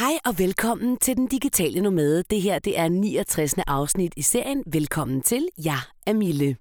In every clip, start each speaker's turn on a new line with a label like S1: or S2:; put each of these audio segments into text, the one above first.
S1: Hej og velkommen til Den Digitale Nomade. Det her det er 69. afsnit i serien. Velkommen til. Jeg er Mille.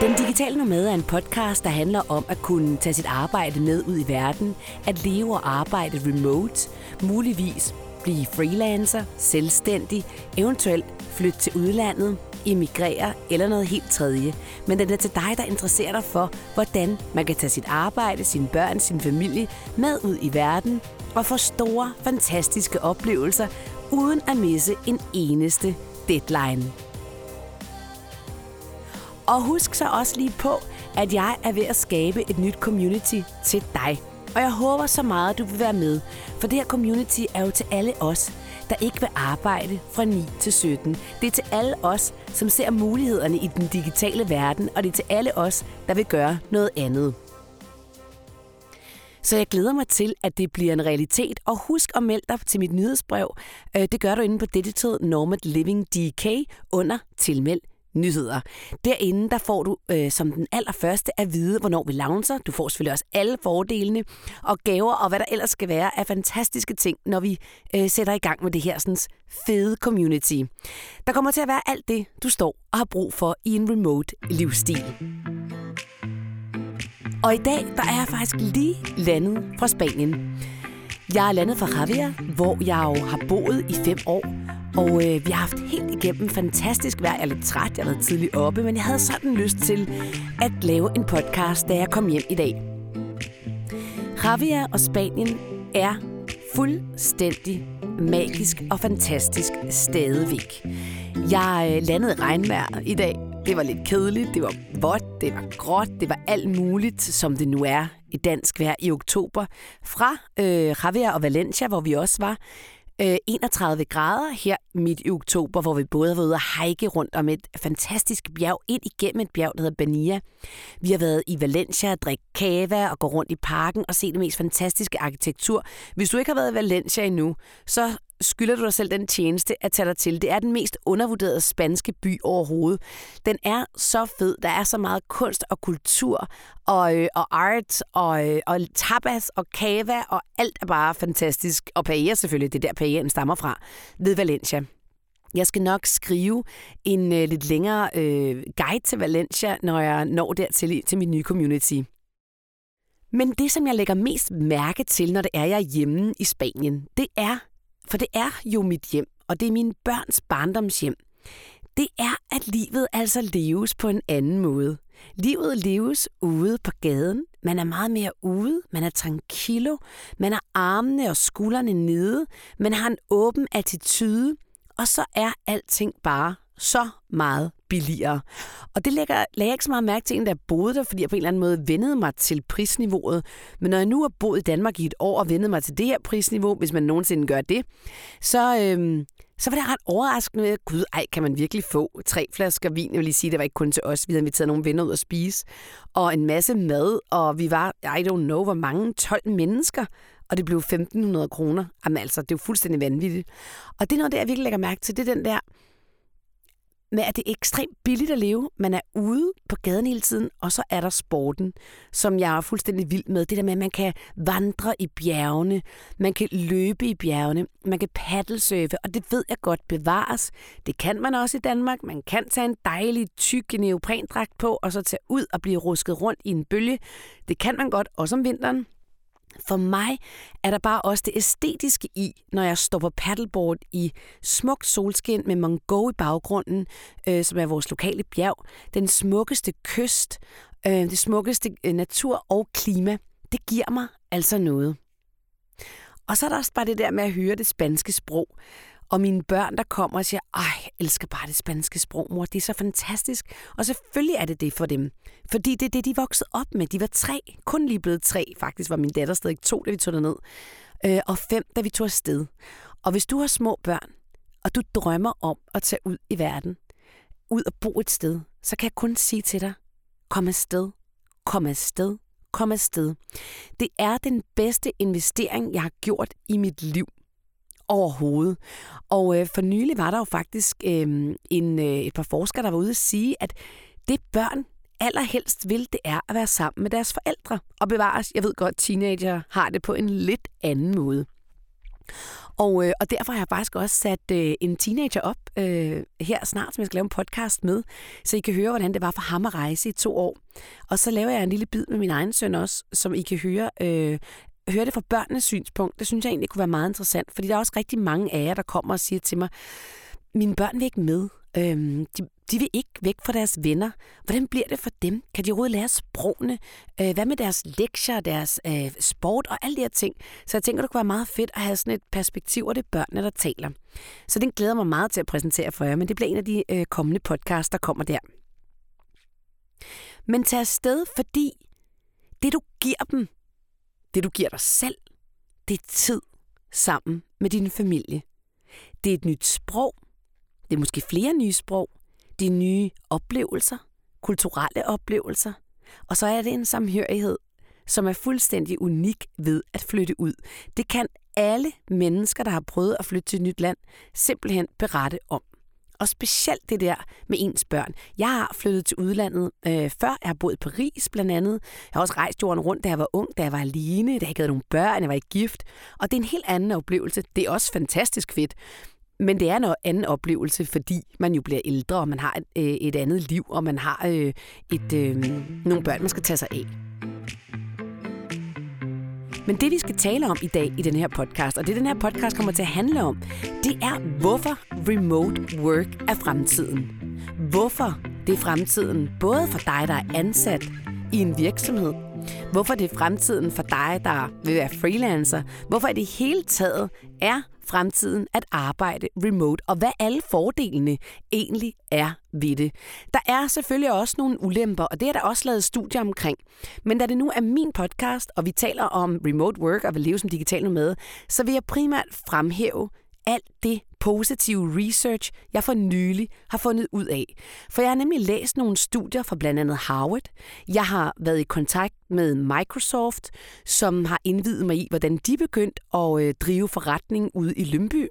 S1: Den Digitale Nomade er en podcast, der handler om at kunne tage sit arbejde med ud i verden, at leve og arbejde remote, muligvis blive freelancer, selvstændig, eventuelt flytte til udlandet, emigrere eller noget helt tredje. Men den er til dig, der interesserer dig for, hvordan man kan tage sit arbejde, sine børn, sin familie med ud i verden og få store, fantastiske oplevelser, uden at misse en eneste deadline. Og husk så også lige på, at jeg er ved at skabe et nyt community til dig. Og jeg håber så meget, at du vil være med, for det her community er jo til alle os, der ikke vil arbejde fra 9 til 17. Det er til alle os, som ser mulighederne i den digitale verden, og det er til alle os, der vil gøre noget andet. Så jeg glæder mig til, at det bliver en realitet. Og husk at melde dig til mit nyhedsbrev. Øh, det gør du inde på Digital Nomad Living DK under tilmeld nyheder. Derinde der får du øh, som den allerførste at vide, hvornår vi launcher. Du får selvfølgelig også alle fordelene og gaver og hvad der ellers skal være af fantastiske ting, når vi øh, sætter i gang med det her sådan, fede community. Der kommer til at være alt det, du står og har brug for i en remote livsstil. Og i dag, der er jeg faktisk lige landet fra Spanien. Jeg er landet fra Javier, hvor jeg jo har boet i fem år, og øh, vi har haft helt igennem fantastisk vejr. Jeg er lidt træt, jeg har været tidligt oppe, men jeg havde sådan lyst til at lave en podcast, da jeg kom hjem i dag. Javier og Spanien er fuldstændig magisk og fantastisk stadigvæk. Jeg landede landede regnvejr i dag. Det var lidt kedeligt, det var vådt, det var gråt, det var alt muligt, som det nu er i dansk vejr i oktober. Fra øh, Javier og Valencia, hvor vi også var, øh, 31 grader her midt i oktober, hvor vi både har været ude at hike rundt om et fantastisk bjerg, ind igennem et bjerg, der hedder Bania. Vi har været i Valencia og drikke kava og gå rundt i parken og se det mest fantastiske arkitektur. Hvis du ikke har været i Valencia endnu, så skylder du dig selv den tjeneste at tage dig til. Det er den mest undervurderede spanske by overhovedet. Den er så fed. Der er så meget kunst og kultur og, øh, og art og, øh, og tapas og cava og alt er bare fantastisk. Og paella selvfølgelig, det er der paellaen stammer fra, ved Valencia. Jeg skal nok skrive en øh, lidt længere øh, guide til Valencia, når jeg når dertil til min nye community. Men det, som jeg lægger mest mærke til, når det er, jeg er hjemme i Spanien, det er for det er jo mit hjem, og det er mine børns barndomshjem. Det er, at livet altså leves på en anden måde. Livet leves ude på gaden. Man er meget mere ude. Man er tranquillo. Man har armene og skuldrene nede. Man har en åben attitude. Og så er alting bare så meget billigere. Og det lægger, lagde jeg ikke så meget mærke til, da jeg boede der, fordi jeg på en eller anden måde vendede mig til prisniveauet. Men når jeg nu har boet i Danmark i et år og vendet mig til det her prisniveau, hvis man nogensinde gør det, så, øhm, så var det ret overraskende. Gud, ej, kan man virkelig få tre flasker vin? Jeg vil lige sige, det var ikke kun til os. Vi havde inviteret nogle venner ud at spise. Og en masse mad, og vi var, I don't know, hvor mange, 12 mennesker og det blev 1.500 kroner. Jamen altså, det er jo fuldstændig vanvittigt. Og det er noget, der jeg virkelig lægger mærke til, det er den der, med, at det er ekstremt billigt at leve. Man er ude på gaden hele tiden, og så er der sporten, som jeg er fuldstændig vild med. Det der med, at man kan vandre i bjergene, man kan løbe i bjergene, man kan paddlesurfe, og det ved jeg godt bevares. Det kan man også i Danmark. Man kan tage en dejlig, tyk neoprendragt på, og så tage ud og blive rusket rundt i en bølge. Det kan man godt, også om vinteren. For mig er der bare også det æstetiske i, når jeg står på paddleboard i smukt solskin med Mongo i baggrunden, øh, som er vores lokale bjerg, den smukkeste kyst, øh, det smukkeste øh, natur og klima. Det giver mig altså noget. Og så er der også bare det der med at høre det spanske sprog. Og mine børn, der kommer og siger, ej, jeg elsker bare det spanske sprog, mor. Det er så fantastisk. Og selvfølgelig er det det for dem. Fordi det er det, de voksede op med. De var tre. Kun lige blevet tre. Faktisk var min datter stadig to, da vi tog ned. Øh, og fem, da vi tog afsted. Og hvis du har små børn, og du drømmer om at tage ud i verden, ud og bo et sted, så kan jeg kun sige til dig, kom afsted, kom afsted, kom afsted. Det er den bedste investering, jeg har gjort i mit liv overhovedet. Og øh, for nylig var der jo faktisk øh, en, øh, et par forskere, der var ude at sige, at det børn allerhelst vil, det er at være sammen med deres forældre og bevares. Jeg ved godt, teenager har det på en lidt anden måde. Og, øh, og derfor har jeg faktisk også sat øh, en teenager op øh, her snart, som jeg skal lave en podcast med, så I kan høre, hvordan det var for ham at rejse i to år. Og så laver jeg en lille bid med min egen søn også, som I kan høre, øh, høre det fra børnenes synspunkt. Det synes jeg egentlig kunne være meget interessant, fordi der er også rigtig mange af jer, der kommer og siger til mig, mine børn vil ikke med. Øhm, de, de vil ikke væk fra deres venner. Hvordan bliver det for dem? Kan de overhovedet lære sprogene? Øh, hvad med deres lektier, deres øh, sport og alle de her ting? Så jeg tænker, det kunne være meget fedt at have sådan et perspektiv, og det er børnene, der taler. Så den glæder mig meget til at præsentere for jer, men det bliver en af de øh, kommende podcasts, der kommer der. Men tag afsted, fordi det du giver dem, det du giver dig selv, det er tid sammen med din familie. Det er et nyt sprog. Det er måske flere nye sprog. Det er nye oplevelser, kulturelle oplevelser. Og så er det en samhørighed, som er fuldstændig unik ved at flytte ud. Det kan alle mennesker, der har prøvet at flytte til et nyt land, simpelthen berette om. Og specielt det der med ens børn. Jeg har flyttet til udlandet øh, før. Jeg har boet i Paris blandt andet. Jeg har også rejst jorden rundt, da jeg var ung, da jeg var alene, da jeg ikke havde nogen børn, jeg var ikke gift. Og det er en helt anden oplevelse. Det er også fantastisk fedt. Men det er en anden oplevelse, fordi man jo bliver ældre, og man har et, øh, et andet liv, og man har øh, et, øh, nogle børn, man skal tage sig af. Men det, vi skal tale om i dag i den her podcast, og det den her podcast kommer til at handle om, det er, hvorfor remote work er fremtiden. Hvorfor det er fremtiden, både for dig, der er ansat i en virksomhed, hvorfor det er fremtiden for dig, der vil være freelancer, hvorfor det hele taget er fremtiden at arbejde remote, og hvad alle fordelene egentlig er ved det. Der er selvfølgelig også nogle ulemper, og det er der også lavet studier omkring. Men da det nu er min podcast, og vi taler om remote work og vil leve som digital med, så vil jeg primært fremhæve alt det positive research, jeg for nylig har fundet ud af. For jeg har nemlig læst nogle studier fra blandt andet Harvard. Jeg har været i kontakt med Microsoft, som har indvidet mig i, hvordan de begyndt at øh, drive forretning ude i Lønby.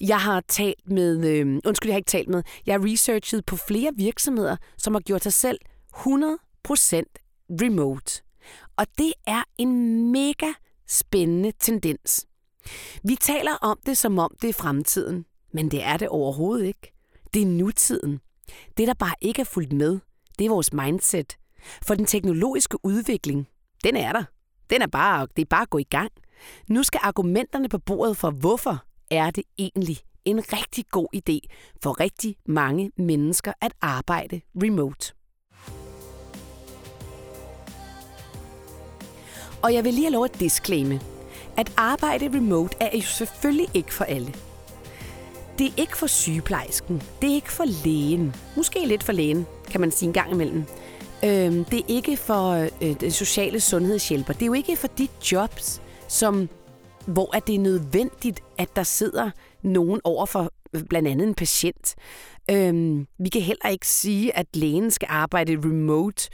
S1: Jeg har talt med, øh, undskyld, jeg har ikke talt med, jeg har researchet på flere virksomheder, som har gjort sig selv 100% remote. Og det er en mega spændende tendens. Vi taler om det, som om det er fremtiden, men det er det overhovedet ikke. Det er nutiden. Det, der bare ikke er fulgt med, det er vores mindset. For den teknologiske udvikling, den er der. Den er bare, det er bare at gå i gang. Nu skal argumenterne på bordet for, hvorfor er det egentlig en rigtig god idé for rigtig mange mennesker at arbejde remote. Og jeg vil lige have lov at disclaime, at arbejde remote er jo selvfølgelig ikke for alle. Det er ikke for sygeplejersken. Det er ikke for lægen. Måske lidt for lægen, kan man sige en gang imellem. Øhm, det er ikke for øh, den sociale sundhedshjælper. Det er jo ikke for de jobs, som, hvor at det er nødvendigt, at der sidder nogen over for øh, blandt andet en patient. Øhm, vi kan heller ikke sige, at lægen skal arbejde remote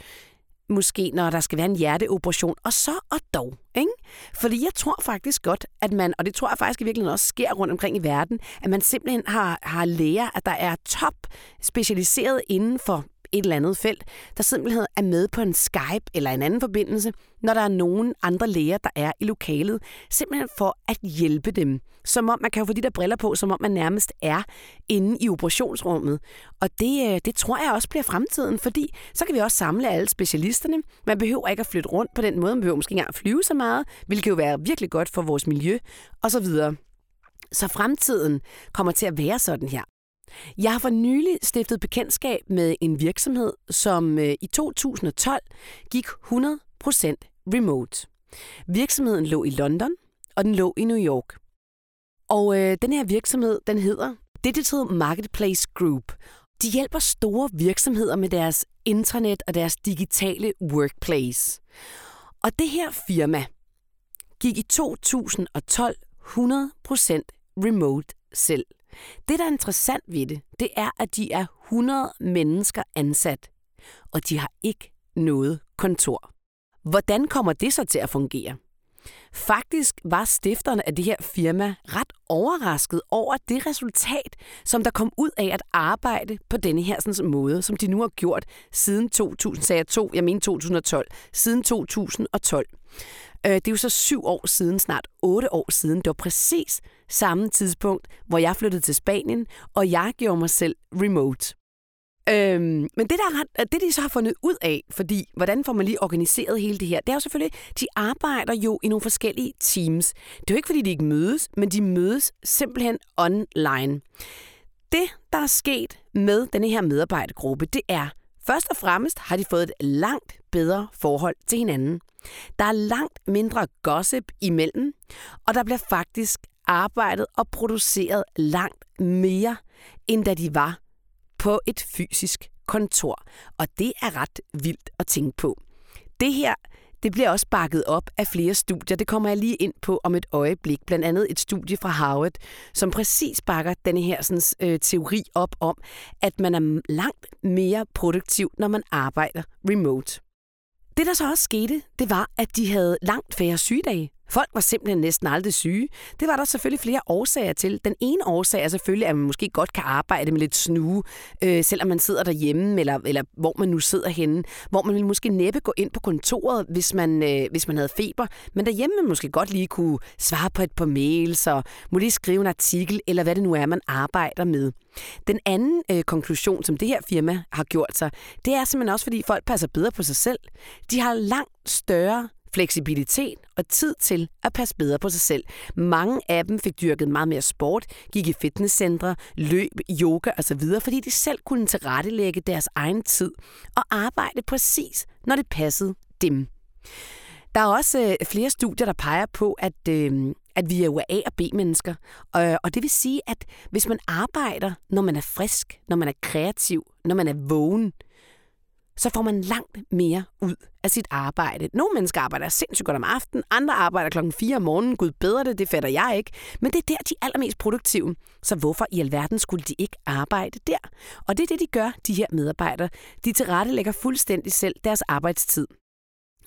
S1: måske når der skal være en hjerteoperation, og så og dog. Ikke? Fordi jeg tror faktisk godt, at man, og det tror jeg faktisk i virkeligheden også sker rundt omkring i verden, at man simpelthen har, har læger, at der er top specialiseret inden for et eller andet felt, der simpelthen er med på en Skype eller en anden forbindelse, når der er nogen andre læger, der er i lokalet, simpelthen for at hjælpe dem. Som om man kan jo få de der briller på, som om man nærmest er inde i operationsrummet. Og det, øh, det tror jeg også bliver fremtiden, fordi så kan vi også samle alle specialisterne. Man behøver ikke at flytte rundt på den måde, man behøver måske ikke engang at flyve så meget, hvilket jo være virkelig godt for vores miljø, og så videre. Så fremtiden kommer til at være sådan her. Jeg har for nylig stiftet bekendtskab med en virksomhed, som øh, i 2012 gik 100% remote. Virksomheden lå i London, og den lå i New York. Og øh, den her virksomhed, den hedder Digital Marketplace Group. De hjælper store virksomheder med deres intranet og deres digitale workplace. Og det her firma gik i 2012 100% remote selv. Det, der er interessant ved det, det er, at de er 100 mennesker ansat, og de har ikke noget kontor. Hvordan kommer det så til at fungere? Faktisk var stifterne af det her firma ret overrasket over det resultat, som der kom ud af at arbejde på denne her sådan, måde, som de nu har gjort siden 2000, sagde jeg to, jeg mener 2012, siden 2012. Øh, det er jo så syv år siden, snart otte år siden. Det var præcis samme tidspunkt, hvor jeg flyttede til Spanien, og jeg gjorde mig selv remote. Øhm, men det, der er det, de så har fundet ud af, fordi hvordan får man lige organiseret hele det her, det er jo selvfølgelig, de arbejder jo i nogle forskellige teams. Det er jo ikke, fordi de ikke mødes, men de mødes simpelthen online. Det, der er sket med denne her medarbejdergruppe, det er, først og fremmest har de fået et langt bedre forhold til hinanden. Der er langt mindre gossip imellem, og der bliver faktisk arbejdet og produceret langt mere, end da de var på et fysisk kontor. Og det er ret vildt at tænke på. Det her det bliver også bakket op af flere studier. Det kommer jeg lige ind på om et øjeblik. Blandt andet et studie fra Harvard, som præcis bakker denne her sådan, øh, teori op om, at man er langt mere produktiv, når man arbejder remote. Det, der så også skete, det var, at de havde langt færre sygedage. Folk var simpelthen næsten aldrig syge. Det var der selvfølgelig flere årsager til. Den ene årsag er selvfølgelig, at man måske godt kan arbejde med lidt snue, øh, selvom man sidder derhjemme, eller, eller hvor man nu sidder henne. Hvor man ville måske næppe gå ind på kontoret, hvis man, øh, hvis man havde feber. Men derhjemme man måske godt lige kunne svare på et par mails, og må lige skrive en artikel, eller hvad det nu er, man arbejder med. Den anden øh, konklusion, som det her firma har gjort sig, det er simpelthen også, fordi folk passer bedre på sig selv. De har langt større fleksibilitet og tid til at passe bedre på sig selv. Mange af dem fik dyrket meget mere sport, gik i fitnesscentre, løb, yoga osv., fordi de selv kunne tilrettelægge deres egen tid og arbejde præcis, når det passede dem. Der er også øh, flere studier, der peger på, at, øh, at vi er jo A- og B-mennesker. Og, øh, og det vil sige, at hvis man arbejder, når man er frisk, når man er kreativ, når man er vågen, så får man langt mere ud af sit arbejde. Nogle mennesker arbejder sindssygt godt om aftenen, andre arbejder klokken 4 om morgenen. Gud bedre det, det fatter jeg ikke. Men det er der, de er allermest produktive. Så hvorfor i alverden skulle de ikke arbejde der? Og det er det, de gør, de her medarbejdere. De tilrettelægger fuldstændig selv deres arbejdstid.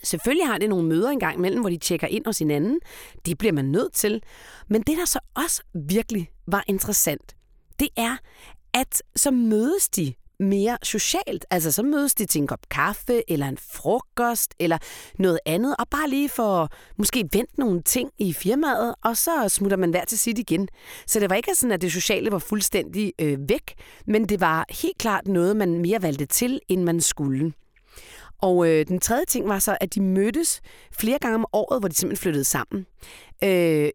S1: Selvfølgelig har det nogle møder engang imellem, hvor de tjekker ind hos hinanden. Det bliver man nødt til. Men det, der så også virkelig var interessant, det er, at så mødes de mere socialt. Altså så mødes de til en kop kaffe, eller en frokost, eller noget andet, og bare lige for måske vente nogle ting i firmaet, og så smutter man hver til sit igen. Så det var ikke sådan, at det sociale var fuldstændig øh, væk, men det var helt klart noget, man mere valgte til, end man skulle. Og øh, den tredje ting var så, at de mødtes flere gange om året, hvor de simpelthen flyttede sammen. Øh,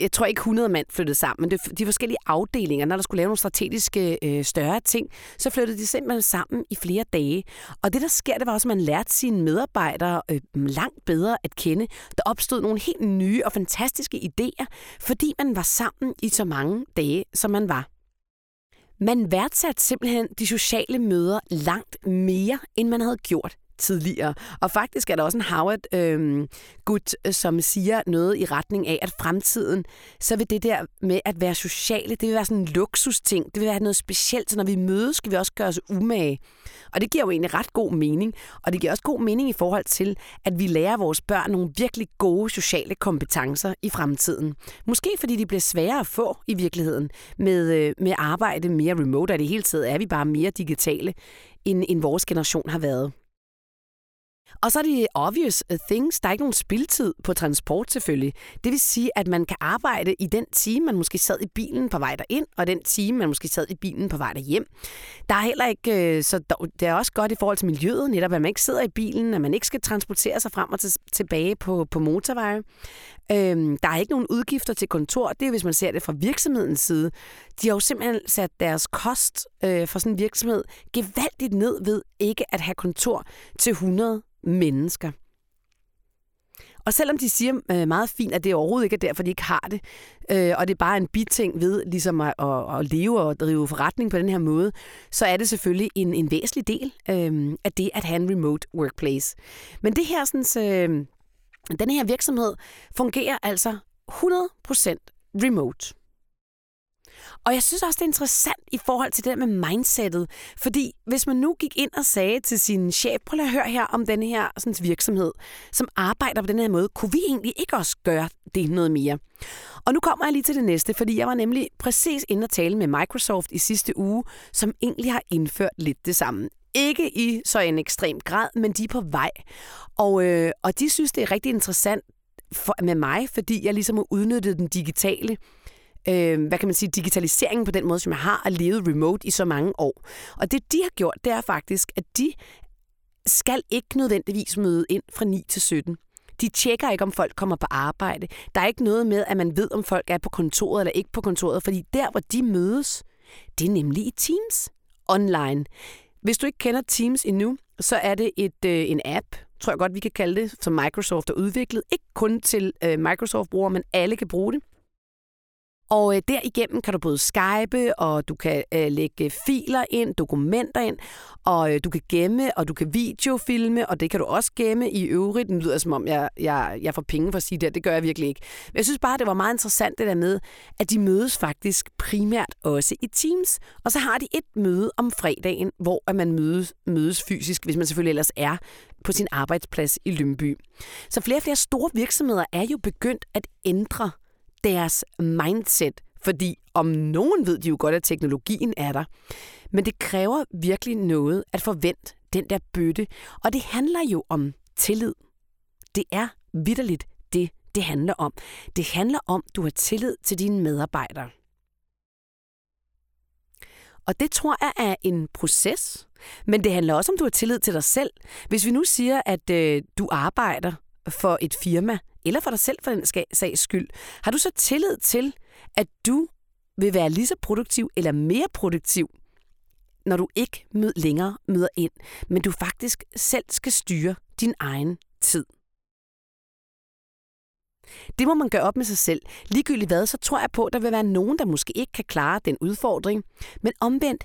S1: jeg tror ikke 100 mand flyttede sammen, men det, de forskellige afdelinger, når der skulle lave nogle strategiske øh, større ting, så flyttede de simpelthen sammen i flere dage. Og det, der sker, det var også, at man lærte sine medarbejdere øh, langt bedre at kende. Der opstod nogle helt nye og fantastiske idéer, fordi man var sammen i så mange dage, som man var. Man værdsatte simpelthen de sociale møder langt mere, end man havde gjort tidligere. Og faktisk er der også en Howard-gut, øhm, øh, som siger noget i retning af, at fremtiden, så vil det der med at være sociale, det vil være sådan en luksusting. Det vil være noget specielt, så når vi mødes, skal vi også gøre os umage. Og det giver jo egentlig ret god mening. Og det giver også god mening i forhold til, at vi lærer vores børn nogle virkelig gode sociale kompetencer i fremtiden. Måske fordi de bliver sværere at få i virkeligheden med, øh, med arbejde mere remote, og det hele taget er vi bare mere digitale, end, end vores generation har været. Og så er det obvious uh, things. Der er ikke nogen spildtid på transport selvfølgelig. Det vil sige, at man kan arbejde i den time, man måske sad i bilen på vej derind, og den time, man måske sad i bilen på vej derhjem. Der er heller ikke, øh, så det er også godt i forhold til miljøet, netop at man ikke sidder i bilen, at man ikke skal transportere sig frem og tilbage på, på motorveje. Øhm, der er ikke nogen udgifter til kontor. Det er, hvis man ser det fra virksomhedens side. De har jo simpelthen sat deres kost øh, for sådan en virksomhed gevaldigt ned ved ikke at have kontor til 100 mennesker. Og selvom de siger øh, meget fint, at det overhovedet ikke er derfor, de ikke har det, øh, og det er bare en biting ved ligesom at, at, at leve og drive forretning på den her måde, så er det selvfølgelig en, en væsentlig del øh, af det at have en remote workplace. Men det her, sådan, øh, den her virksomhed fungerer altså 100% remote. Og jeg synes også, det er interessant i forhold til det der med mindsetet. Fordi hvis man nu gik ind og sagde til sin chef, prøv at høre her om den her sådan, virksomhed, som arbejder på den her måde, kunne vi egentlig ikke også gøre det noget mere? Og nu kommer jeg lige til det næste, fordi jeg var nemlig præcis inde og tale med Microsoft i sidste uge, som egentlig har indført lidt det samme. Ikke i så en ekstrem grad, men de er på vej. Og, øh, og de synes, det er rigtig interessant for, med mig, fordi jeg ligesom har udnyttet den digitale øh, hvad kan man sige, digitaliseringen på den måde, som jeg har, og levet remote i så mange år. Og det, de har gjort, det er faktisk, at de skal ikke nødvendigvis møde ind fra 9 til 17. De tjekker ikke, om folk kommer på arbejde. Der er ikke noget med, at man ved, om folk er på kontoret eller ikke på kontoret, fordi der, hvor de mødes, det er nemlig i Teams online. Hvis du ikke kender Teams endnu, så er det et, øh, en app, tror jeg godt, vi kan kalde det, som Microsoft har udviklet. Ikke kun til øh, Microsoft-brugere, men alle kan bruge det. Og øh, derigennem kan du både skype, og du kan øh, lægge filer ind, dokumenter ind, og øh, du kan gemme, og du kan videofilme, og det kan du også gemme i øvrigt. Det lyder som om, jeg, jeg, jeg får penge for at sige det, det gør jeg virkelig ikke. Men jeg synes bare, det var meget interessant det der med, at de mødes faktisk primært også i Teams, og så har de et møde om fredagen, hvor at man mødes, mødes fysisk, hvis man selvfølgelig ellers er på sin arbejdsplads i Lyngby. Så flere og flere store virksomheder er jo begyndt at ændre deres mindset, fordi om nogen ved de jo godt, at teknologien er der. Men det kræver virkelig noget at forvente den der bøtte, og det handler jo om tillid. Det er vidderligt det, det handler om. Det handler om, at du har tillid til dine medarbejdere. Og det tror jeg er en proces, men det handler også om, du har tillid til dig selv. Hvis vi nu siger, at øh, du arbejder for et firma, eller for dig selv for den sags skyld, har du så tillid til, at du vil være lige så produktiv eller mere produktiv, når du ikke mød længere møder ind, men du faktisk selv skal styre din egen tid. Det må man gøre op med sig selv. Ligegyldigt hvad, så tror jeg på, at der vil være nogen, der måske ikke kan klare den udfordring. Men omvendt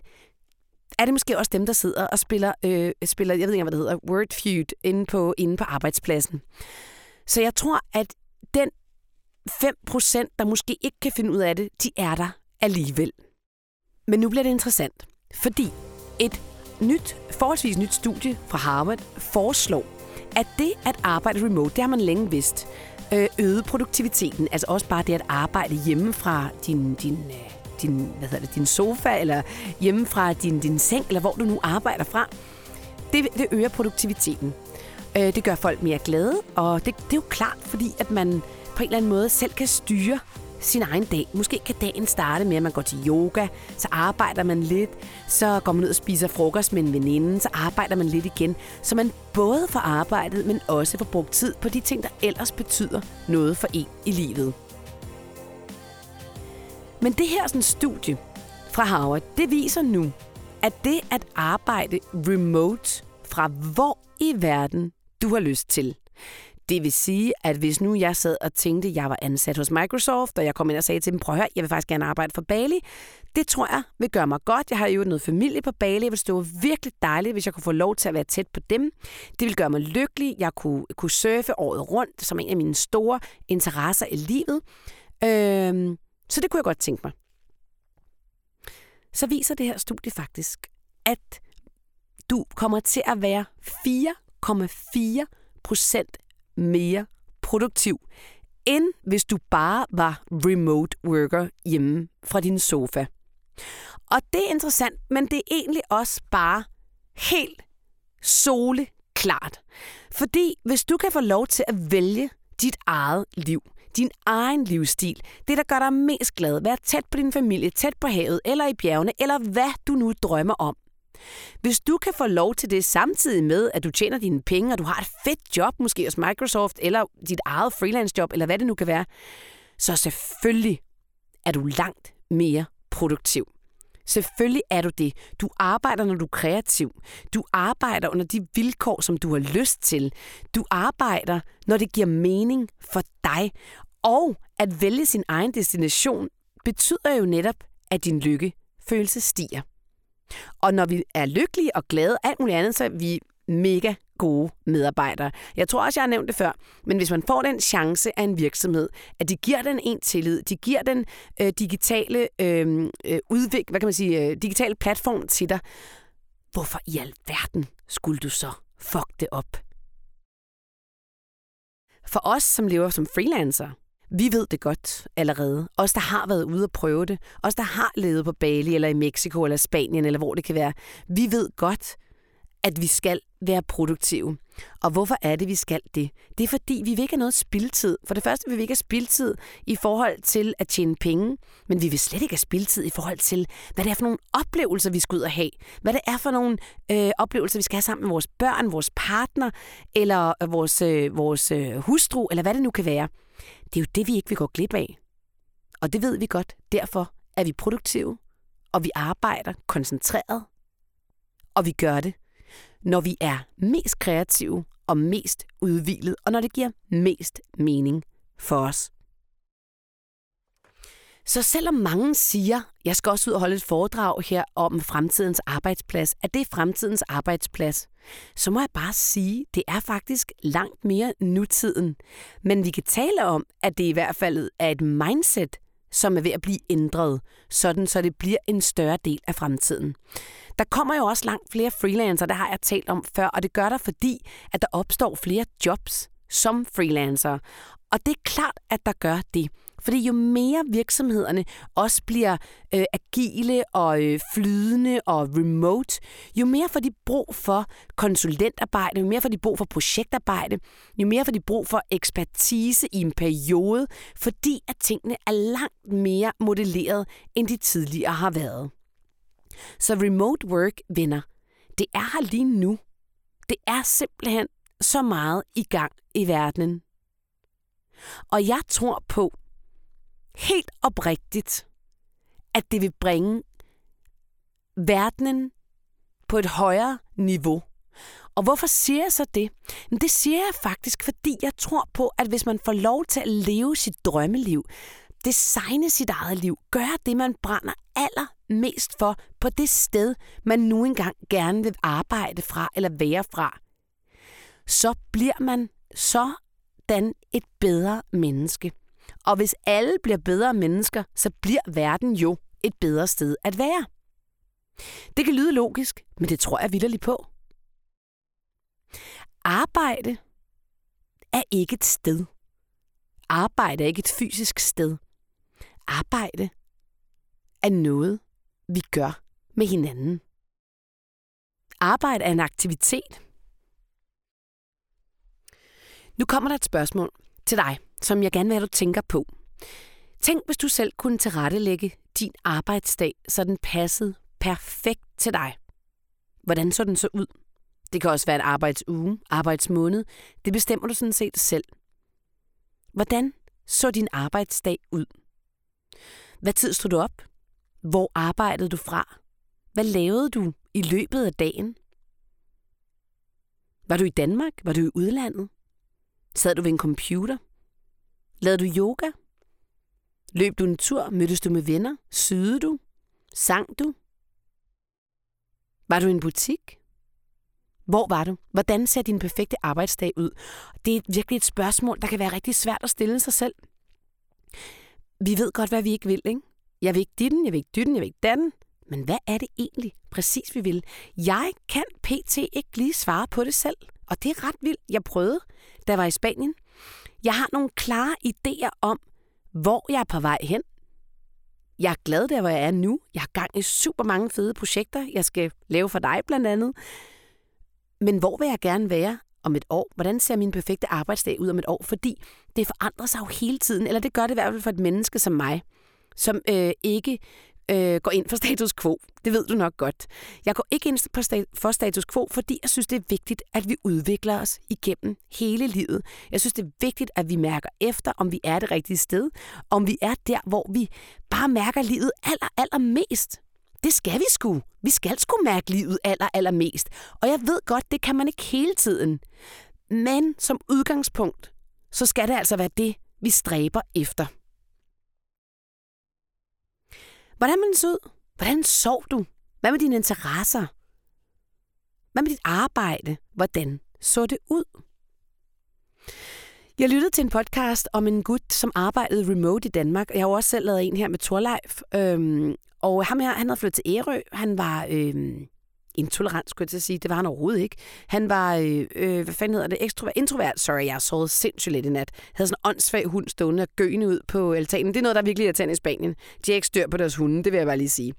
S1: er det måske også dem, der sidder og spiller, øh, spiller jeg ved ikke, hvad det hedder, Word Feud inde på, inde på arbejdspladsen. Så jeg tror, at den 5%, der måske ikke kan finde ud af det, de er der alligevel. Men nu bliver det interessant, fordi et nyt, forholdsvis nyt studie fra Harvard foreslår, at det at arbejde remote, det har man længe vidst, øh, øget produktiviteten. Altså også bare det at arbejde hjemme fra din, din, øh, din, hvad hedder det, din sofa, eller hjemme fra din, din seng, eller hvor du nu arbejder fra. Det, det øger produktiviteten. Øh, det gør folk mere glade, og det, det er jo klart, fordi at man på en eller anden måde selv kan styre sin egen dag. Måske kan dagen starte med, at man går til yoga, så arbejder man lidt, så går man ud og spiser frokost med en veninde, så arbejder man lidt igen, så man både får arbejdet, men også får brugt tid på de ting, der ellers betyder noget for en i livet. Men det her sådan studie fra Harvard, det viser nu, at det at arbejde remote fra hvor i verden du har lyst til. Det vil sige, at hvis nu jeg sad og tænkte, at jeg var ansat hos Microsoft, og jeg kom ind og sagde til dem, prøv at høre, jeg vil faktisk gerne arbejde for Bali. Det tror jeg vil gøre mig godt. Jeg har jo noget familie på Bali. Jeg vil stå virkelig dejligt, hvis jeg kunne få lov til at være tæt på dem. Det vil gøre mig lykkelig. Jeg kunne, kunne surfe året rundt, som en af mine store interesser i livet. Øhm, så det kunne jeg godt tænke mig. Så viser det her studie faktisk, at du kommer til at være 4,4 procent mere produktiv, end hvis du bare var remote worker hjemme fra din sofa. Og det er interessant, men det er egentlig også bare helt soleklart. Fordi hvis du kan få lov til at vælge dit eget liv, din egen livsstil, det der gør dig mest glad, vær tæt på din familie, tæt på havet eller i bjergene, eller hvad du nu drømmer om, hvis du kan få lov til det samtidig med, at du tjener dine penge, og du har et fedt job, måske hos Microsoft, eller dit eget freelance job, eller hvad det nu kan være, så selvfølgelig er du langt mere produktiv. Selvfølgelig er du det. Du arbejder, når du er kreativ. Du arbejder under de vilkår, som du har lyst til. Du arbejder, når det giver mening for dig. Og at vælge sin egen destination betyder jo netop, at din lykkefølelse stiger. Og når vi er lykkelige og glade alt muligt andet, så er vi mega gode medarbejdere. Jeg tror også, jeg har nævnt det før, men hvis man får den chance af en virksomhed, at de giver den en tillid, de giver den øh, digitale øh, øh udvik, hvad kan man sige, øh, digitale platform til dig, hvorfor i alverden skulle du så fuck det op? For os, som lever som freelancer, vi ved det godt allerede. Os, der har været ude og prøve det. Os, der har levet på Bali, eller i Mexico, eller Spanien, eller hvor det kan være. Vi ved godt, at vi skal være produktive. Og hvorfor er det, vi skal det? Det er fordi, vi vil ikke have noget spildtid. For det første vil vi ikke have spildtid i forhold til at tjene penge, men vi vil slet ikke have spildtid i forhold til, hvad det er for nogle oplevelser, vi skal ud og have. Hvad det er for nogle øh, oplevelser, vi skal have sammen med vores børn, vores partner, eller øh, vores, øh, vores øh, hustru, eller hvad det nu kan være. Det er jo det, vi ikke vil gå glip af. Og det ved vi godt. Derfor er vi produktive, og vi arbejder koncentreret, og vi gør det når vi er mest kreative og mest udvilet, og når det giver mest mening for os. Så selvom mange siger, jeg skal også ud og holde et foredrag her om fremtidens arbejdsplads, at det er fremtidens arbejdsplads, så må jeg bare sige, det er faktisk langt mere nutiden. Men vi kan tale om, at det i hvert fald er et mindset, som er ved at blive ændret, sådan så det bliver en større del af fremtiden. Der kommer jo også langt flere freelancer, det har jeg talt om før, og det gør der, fordi at der opstår flere jobs som freelancer. Og det er klart, at der gør det. Fordi jo mere virksomhederne også bliver øh, agile og øh, flydende og remote, jo mere får de brug for konsulentarbejde, jo mere får de brug for projektarbejde, jo mere får de brug for ekspertise i en periode, fordi at tingene er langt mere modelleret, end de tidligere har været. Så remote work, venner, det er her lige nu. Det er simpelthen så meget i gang i verdenen. Og jeg tror på, helt oprigtigt, at det vil bringe verdenen på et højere niveau. Og hvorfor siger jeg så det? Det siger jeg faktisk, fordi jeg tror på, at hvis man får lov til at leve sit drømmeliv, designe sit eget liv, gøre det, man brænder allermest for på det sted, man nu engang gerne vil arbejde fra eller være fra, så bliver man sådan et bedre menneske. Og hvis alle bliver bedre mennesker, så bliver verden jo et bedre sted at være. Det kan lyde logisk, men det tror jeg vidderligt på. Arbejde er ikke et sted. Arbejde er ikke et fysisk sted. Arbejde er noget, vi gør med hinanden. Arbejde er en aktivitet. Nu kommer der et spørgsmål til dig, som jeg gerne vil have, du tænker på. Tænk, hvis du selv kunne tilrettelægge din arbejdsdag, så den passede perfekt til dig. Hvordan så den så ud? Det kan også være en arbejdsuge, arbejdsmåned. Det bestemmer du sådan set selv. Hvordan så din arbejdsdag ud? Hvad tid stod du op? Hvor arbejdede du fra? Hvad lavede du i løbet af dagen? Var du i Danmark? Var du i udlandet? Sad du ved en computer? Lavede du yoga? Løb du en tur? Mødtes du med venner? Syede du? Sang du? Var du i en butik? Hvor var du? Hvordan ser din perfekte arbejdsdag ud? Det er virkelig et spørgsmål, der kan være rigtig svært at stille sig selv. Vi ved godt, hvad vi ikke vil, ikke? Jeg vil ikke ditten, jeg vil ikke dytten, jeg vil ikke datten. Men hvad er det egentlig præcis, vi vil? Jeg kan pt. ikke lige svare på det selv. Og det er ret vildt. Jeg prøvede, da jeg var i Spanien. Jeg har nogle klare idéer om, hvor jeg er på vej hen. Jeg er glad der, hvor jeg er nu. Jeg har gang i super mange fede projekter, jeg skal lave for dig blandt andet. Men hvor vil jeg gerne være om et år? Hvordan ser min perfekte arbejdsdag ud om et år? Fordi det forandrer sig jo hele tiden, eller det gør det i hvert fald for et menneske som mig, som øh, ikke øh, går ind for status quo. Det ved du nok godt. Jeg går ikke ind for status quo, fordi jeg synes, det er vigtigt, at vi udvikler os igennem hele livet. Jeg synes, det er vigtigt, at vi mærker efter, om vi er det rigtige sted, om vi er der, hvor vi bare mærker livet aller, aller mest. Det skal vi sgu. Vi skal sgu mærke livet aller, aller mest. Og jeg ved godt, det kan man ikke hele tiden. Men som udgangspunkt, så skal det altså være det, vi stræber efter. Hvordan man så ud? Hvordan sov du? Hvad med dine interesser? Hvad med dit arbejde? Hvordan så det ud? Jeg lyttede til en podcast om en gut, som arbejdede remote i Danmark. Jeg har jo også selv lavet en her med Torleif. Øhm, og ham her, han havde flyttet til Ærø. Han var øhm, intolerant, skulle jeg til at sige. Det var han overhovedet ikke. Han var, øh, øh hvad fanden hedder det, Extrovert, introvert. Sorry, jeg så sindssygt lidt i nat. Havde sådan en åndssvag hund stående og gøende ud på altanen. Det er noget, der er virkelig irriterende i Spanien. De er ikke styr på deres hunde, det vil jeg bare lige sige.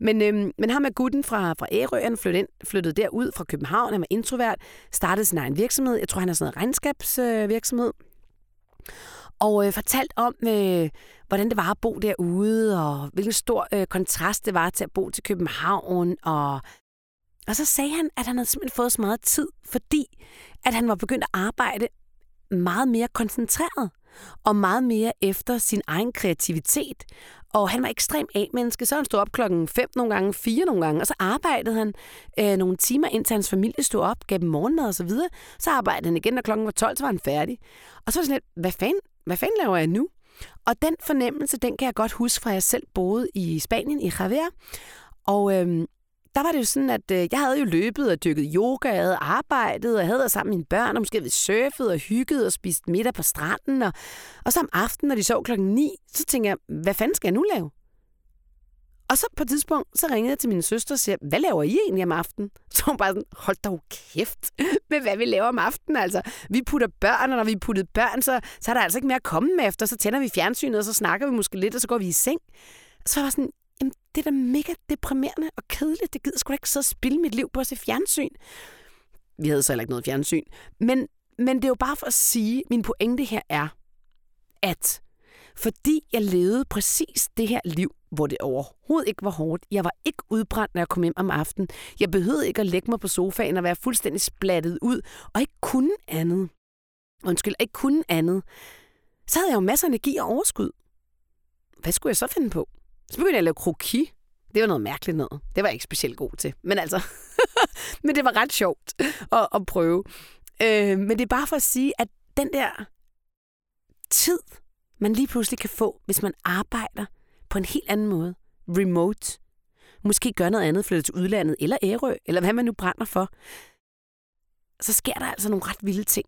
S1: Men, øhm, men ham er gutten fra, fra Ærø, han flyttede, ind, flyttede derud fra København, han var introvert, startede sin egen virksomhed. Jeg tror, han har sådan en regnskabsvirksomhed. Øh, og øh, fortalt om, øh, hvordan det var at bo derude, og hvilken stor øh, kontrast det var til at bo til København. Og, og så sagde han, at han havde simpelthen fået så meget tid, fordi at han var begyndt at arbejde meget mere koncentreret og meget mere efter sin egen kreativitet. Og han var ekstrem A-menneske, så han stod op klokken 5 nogle gange, 4 nogle gange, og så arbejdede han øh, nogle timer, indtil hans familie stod op, gav dem morgenmad og så videre. Så arbejdede han igen, og klokken var 12, så var han færdig. Og så var det sådan lidt, hvad fanden, hvad fanden laver jeg nu? Og den fornemmelse, den kan jeg godt huske fra, jeg selv boede i Spanien, i Javier. Og øhm, der var det jo sådan, at øh, jeg havde jo løbet og dykket yoga, jeg havde arbejdet, og jeg havde været sammen med mine børn, og måske havde surfet og hygget og spist middag på stranden. Og, og så om aftenen, når de sov klokken 9, så tænkte jeg, hvad fanden skal jeg nu lave? Og så på et tidspunkt, så ringede jeg til min søster og siger, hvad laver I egentlig om aftenen? Så hun bare sådan, hold da kæft med, hvad vi laver om aftenen. Altså, vi putter børn, og når vi puttede børn, så, så er der altså ikke mere at komme med efter. Så tænder vi fjernsynet, og så snakker vi måske lidt, og så går vi i seng. Så var jeg sådan, det er da mega deprimerende og kedeligt. Det gider sgu da ikke så spille mit liv på at se fjernsyn. Vi havde så heller ikke noget fjernsyn. Men, men det er jo bare for at sige, min pointe her er, at fordi jeg levede præcis det her liv, hvor det overhovedet ikke var hårdt. Jeg var ikke udbrændt, når jeg kom hjem om aftenen. Jeg behøvede ikke at lægge mig på sofaen og være fuldstændig splattet ud, og ikke kunne andet. Undskyld, ikke kunne andet. Så havde jeg jo masser af energi og overskud. Hvad skulle jeg så finde på? Så begyndte jeg at lave kroki. Det var noget mærkeligt noget. Det var jeg ikke specielt god til. Men altså, men det var ret sjovt at, at prøve. Øh, men det er bare for at sige, at den der tid, man lige pludselig kan få, hvis man arbejder på en helt anden måde, remote, måske gør noget andet, flytte til udlandet, eller Ærø, eller hvad man nu brænder for, så sker der altså nogle ret vilde ting.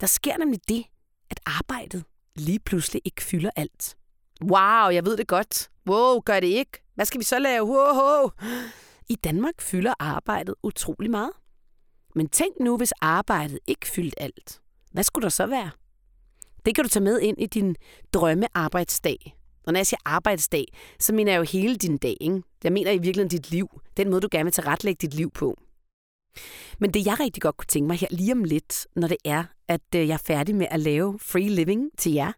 S1: Der sker nemlig det, at arbejdet lige pludselig ikke fylder alt. Wow, jeg ved det godt. Wow, gør det ikke. Hvad skal vi så lave? Wow. I Danmark fylder arbejdet utrolig meget. Men tænk nu, hvis arbejdet ikke fyldte alt. Hvad skulle der så være? Det kan du tage med ind i din drømmearbejdsdag. Og når jeg siger arbejdsdag, så mener jeg jo hele din dag. Ikke? Jeg mener i virkeligheden dit liv. Den måde, du gerne vil tilrettelægge dit liv på. Men det, jeg rigtig godt kunne tænke mig her lige om lidt, når det er, at øh, jeg er færdig med at lave free living til jer,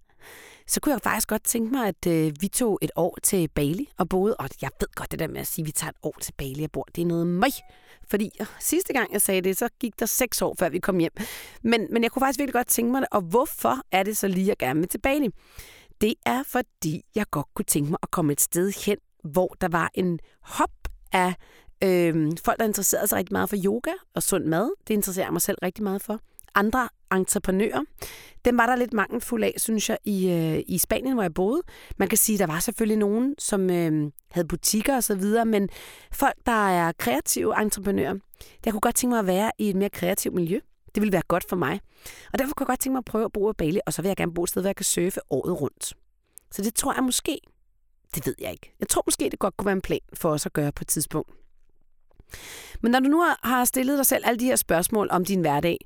S1: så kunne jeg faktisk godt tænke mig, at øh, vi tog et år til Bali og boede. Og jeg ved godt det der med at sige, at vi tager et år til Bali og bor. Det er noget mig. Fordi øh, sidste gang jeg sagde det, så gik der seks år, før vi kom hjem. Men, men jeg kunne faktisk virkelig godt tænke mig det. Og hvorfor er det så lige, jeg gerne vil til Bali? Det er, fordi jeg godt kunne tænke mig at komme et sted hen, hvor der var en hop af øh, folk, der interesserede sig rigtig meget for yoga og sund mad. Det interesserer jeg mig selv rigtig meget for andre entreprenører. Den var der lidt mangelfuld af, synes jeg, i, øh, i Spanien, hvor jeg boede. Man kan sige, at der var selvfølgelig nogen, som øh, havde butikker og så videre, men folk, der er kreative entreprenører, jeg kunne godt tænke mig at være i et mere kreativt miljø. Det ville være godt for mig. Og derfor kunne jeg godt tænke mig at prøve at bo i Bali, og så vil jeg gerne bo et sted, hvor jeg kan surfe året rundt. Så det tror jeg måske, det ved jeg ikke. Jeg tror måske, det godt kunne være en plan for os at gøre på et tidspunkt. Men når du nu har stillet dig selv alle de her spørgsmål om din hverdag,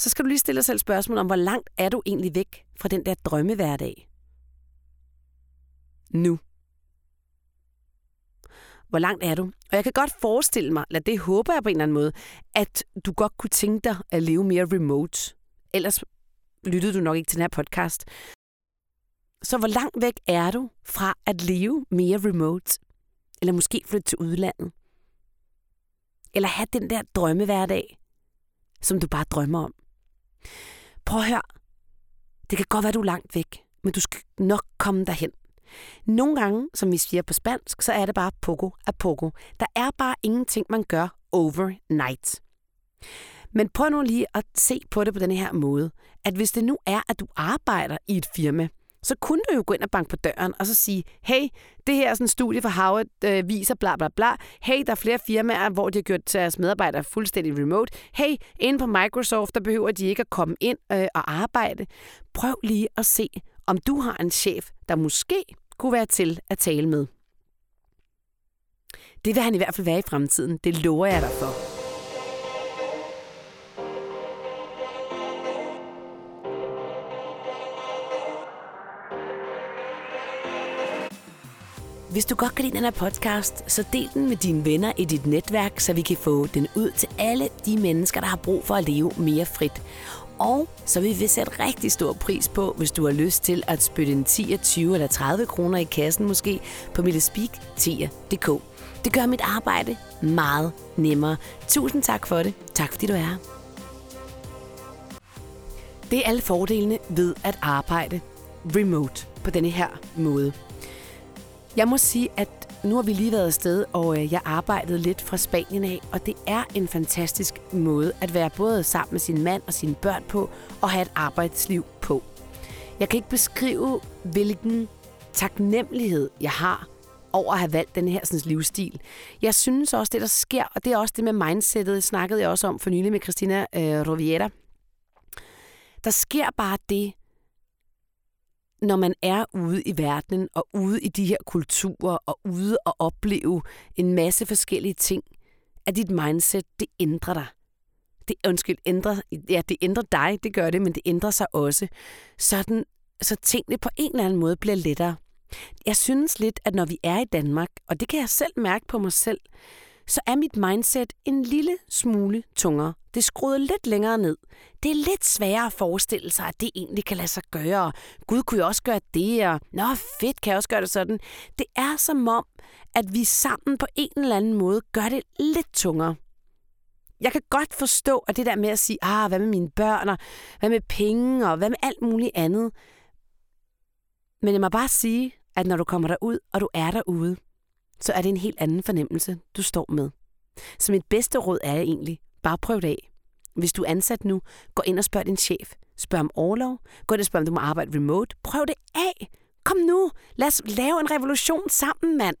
S1: så skal du lige stille dig selv spørgsmål om, hvor langt er du egentlig væk fra den der drømmehverdag? Nu. Hvor langt er du? Og jeg kan godt forestille mig, eller det håber jeg på en eller anden måde, at du godt kunne tænke dig at leve mere remote. Ellers lyttede du nok ikke til den her podcast. Så hvor langt væk er du fra at leve mere remote? Eller måske flytte til udlandet? Eller have den der drømmehverdag, som du bare drømmer om? Prøv at høre. Det kan godt være, du er langt væk, men du skal nok komme derhen. Nogle gange, som vi siger på spansk, så er det bare poco a poco. Der er bare ingenting, man gør overnight. Men prøv nu lige at se på det på den her måde, at hvis det nu er, at du arbejder i et firma, så kunne du jo gå ind og banke på døren og så sige, hey, det her er sådan en studie fra Harvard øh, viser bla bla bla. Hey, der er flere firmaer, hvor de har gjort deres medarbejdere fuldstændig remote. Hey, inde på Microsoft, der behøver de ikke at komme ind øh, og arbejde. Prøv lige at se, om du har en chef, der måske kunne være til at tale med. Det vil han i hvert fald være i fremtiden. Det lover jeg dig for. Hvis du godt kan lide den her podcast, så del den med dine venner i dit netværk, så vi kan få den ud til alle de mennesker, der har brug for at leve mere frit. Og så vil vi sætte rigtig stor pris på, hvis du har lyst til at spytte en 10, 20 eller 30 kroner i kassen måske på millespeak10.dk. Det gør mit arbejde meget nemmere. Tusind tak for det. Tak fordi du er her. Det er alle fordelene ved at arbejde remote på denne her måde. Jeg må sige, at nu har vi lige været afsted, og øh, jeg arbejdede lidt fra Spanien af, og det er en fantastisk måde at være både sammen med sin mand og sine børn på, og have et arbejdsliv på. Jeg kan ikke beskrive, hvilken taknemmelighed jeg har over at have valgt den her sådan, livsstil. Jeg synes også, det der sker, og det er også det med mindsetet, snakkede jeg også om for nylig med Christina øh, Roviera. Der sker bare det, når man er ude i verdenen og ude i de her kulturer og ude og opleve en masse forskellige ting, at dit mindset, det ændrer dig. Det, undskyld, ændrer, ja, det ændrer dig, det gør det, men det ændrer sig også. Sådan, så tingene på en eller anden måde bliver lettere. Jeg synes lidt, at når vi er i Danmark, og det kan jeg selv mærke på mig selv, så er mit mindset en lille smule tungere. Det er skruet lidt længere ned. Det er lidt sværere at forestille sig, at det egentlig kan lade sig gøre. Gud kunne jo også gøre det, og nå fedt, kan jeg også gøre det sådan. Det er som om, at vi sammen på en eller anden måde gør det lidt tungere. Jeg kan godt forstå, at det der med at sige, ah, hvad med mine børn, og hvad med penge, og hvad med alt muligt andet. Men jeg må bare sige, at når du kommer derud, og du er derude, så er det en helt anden fornemmelse, du står med. Så mit bedste råd er egentlig, bare prøv det af. Hvis du er ansat nu, gå ind og spørg din chef. Spørg om overlov. Gå ind og spørg, om du må arbejde remote. Prøv det af. Kom nu. Lad os lave en revolution sammen, mand.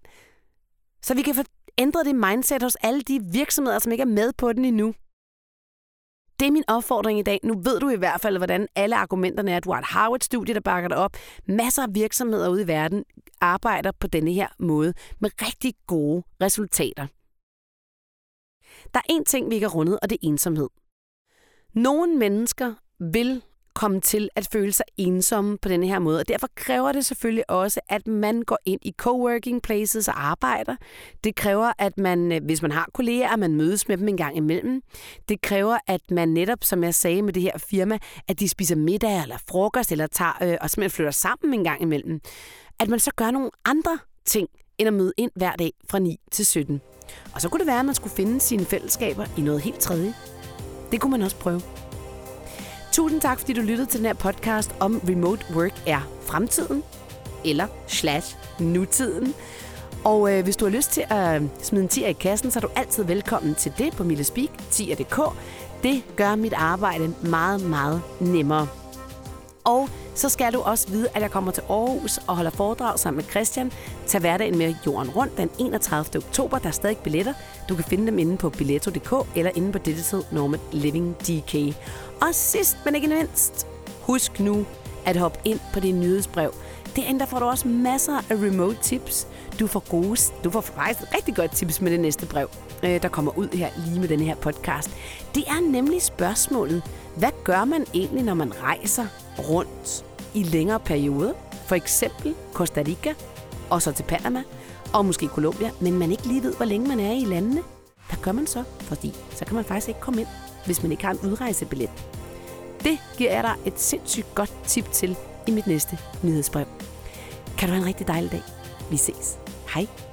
S1: Så vi kan få ændret det mindset hos alle de virksomheder, som ikke er med på den endnu. Det er min opfordring i dag. Nu ved du i hvert fald, hvordan alle argumenterne er. Du har et Harvard-studie, der bakker dig op. Masser af virksomheder ude i verden arbejder på denne her måde med rigtig gode resultater. Der er en ting, vi ikke har rundet, og det er ensomhed. Nogle mennesker vil komme til at føle sig ensomme på den her måde. Og derfor kræver det selvfølgelig også, at man går ind i coworking places og arbejder. Det kræver, at man, øh, hvis man har kolleger, at man mødes med dem en gang imellem. Det kræver, at man netop, som jeg sagde med det her firma, at de spiser middag eller frokost, eller tager øh, og simpelthen flytter sammen en gang imellem. At man så gør nogle andre ting, end at møde ind hver dag fra 9 til 17. Og så kunne det være, at man skulle finde sine fællesskaber i noget helt tredje. Det kunne man også prøve. Tusind tak, fordi du lyttede til den her podcast om Remote Work er fremtiden, eller slash nutiden. Og øh, hvis du har lyst til at øh, smide en tier i kassen, så er du altid velkommen til det på Millespeak, tier.dk. Det gør mit arbejde meget, meget nemmere. Og så skal du også vide, at jeg kommer til Aarhus og holder foredrag sammen med Christian. Tag hverdagen med jorden rundt den 31. oktober. Der er stadig billetter. Du kan finde dem inde på billetto.dk eller inde på Digital Norman Living DK. Og sidst, men ikke mindst, husk nu at hoppe ind på det nyhedsbrev. Derinde der får du også masser af remote tips. Du får gode, du får faktisk rigtig godt tips med det næste brev, øh, der kommer ud her lige med den her podcast. Det er nemlig spørgsmålet, hvad gør man egentlig, når man rejser rundt i længere perioder? For eksempel Costa Rica, og så til Panama, og måske Colombia, men man ikke lige ved, hvor længe man er i landene. Hvad gør man så? Fordi så kan man faktisk ikke komme ind, hvis man ikke har en udrejsebillet. Det giver jeg dig et sindssygt godt tip til i mit næste nyhedsbrev. Kan du have en rigtig dejlig dag. Vi ses. Hej.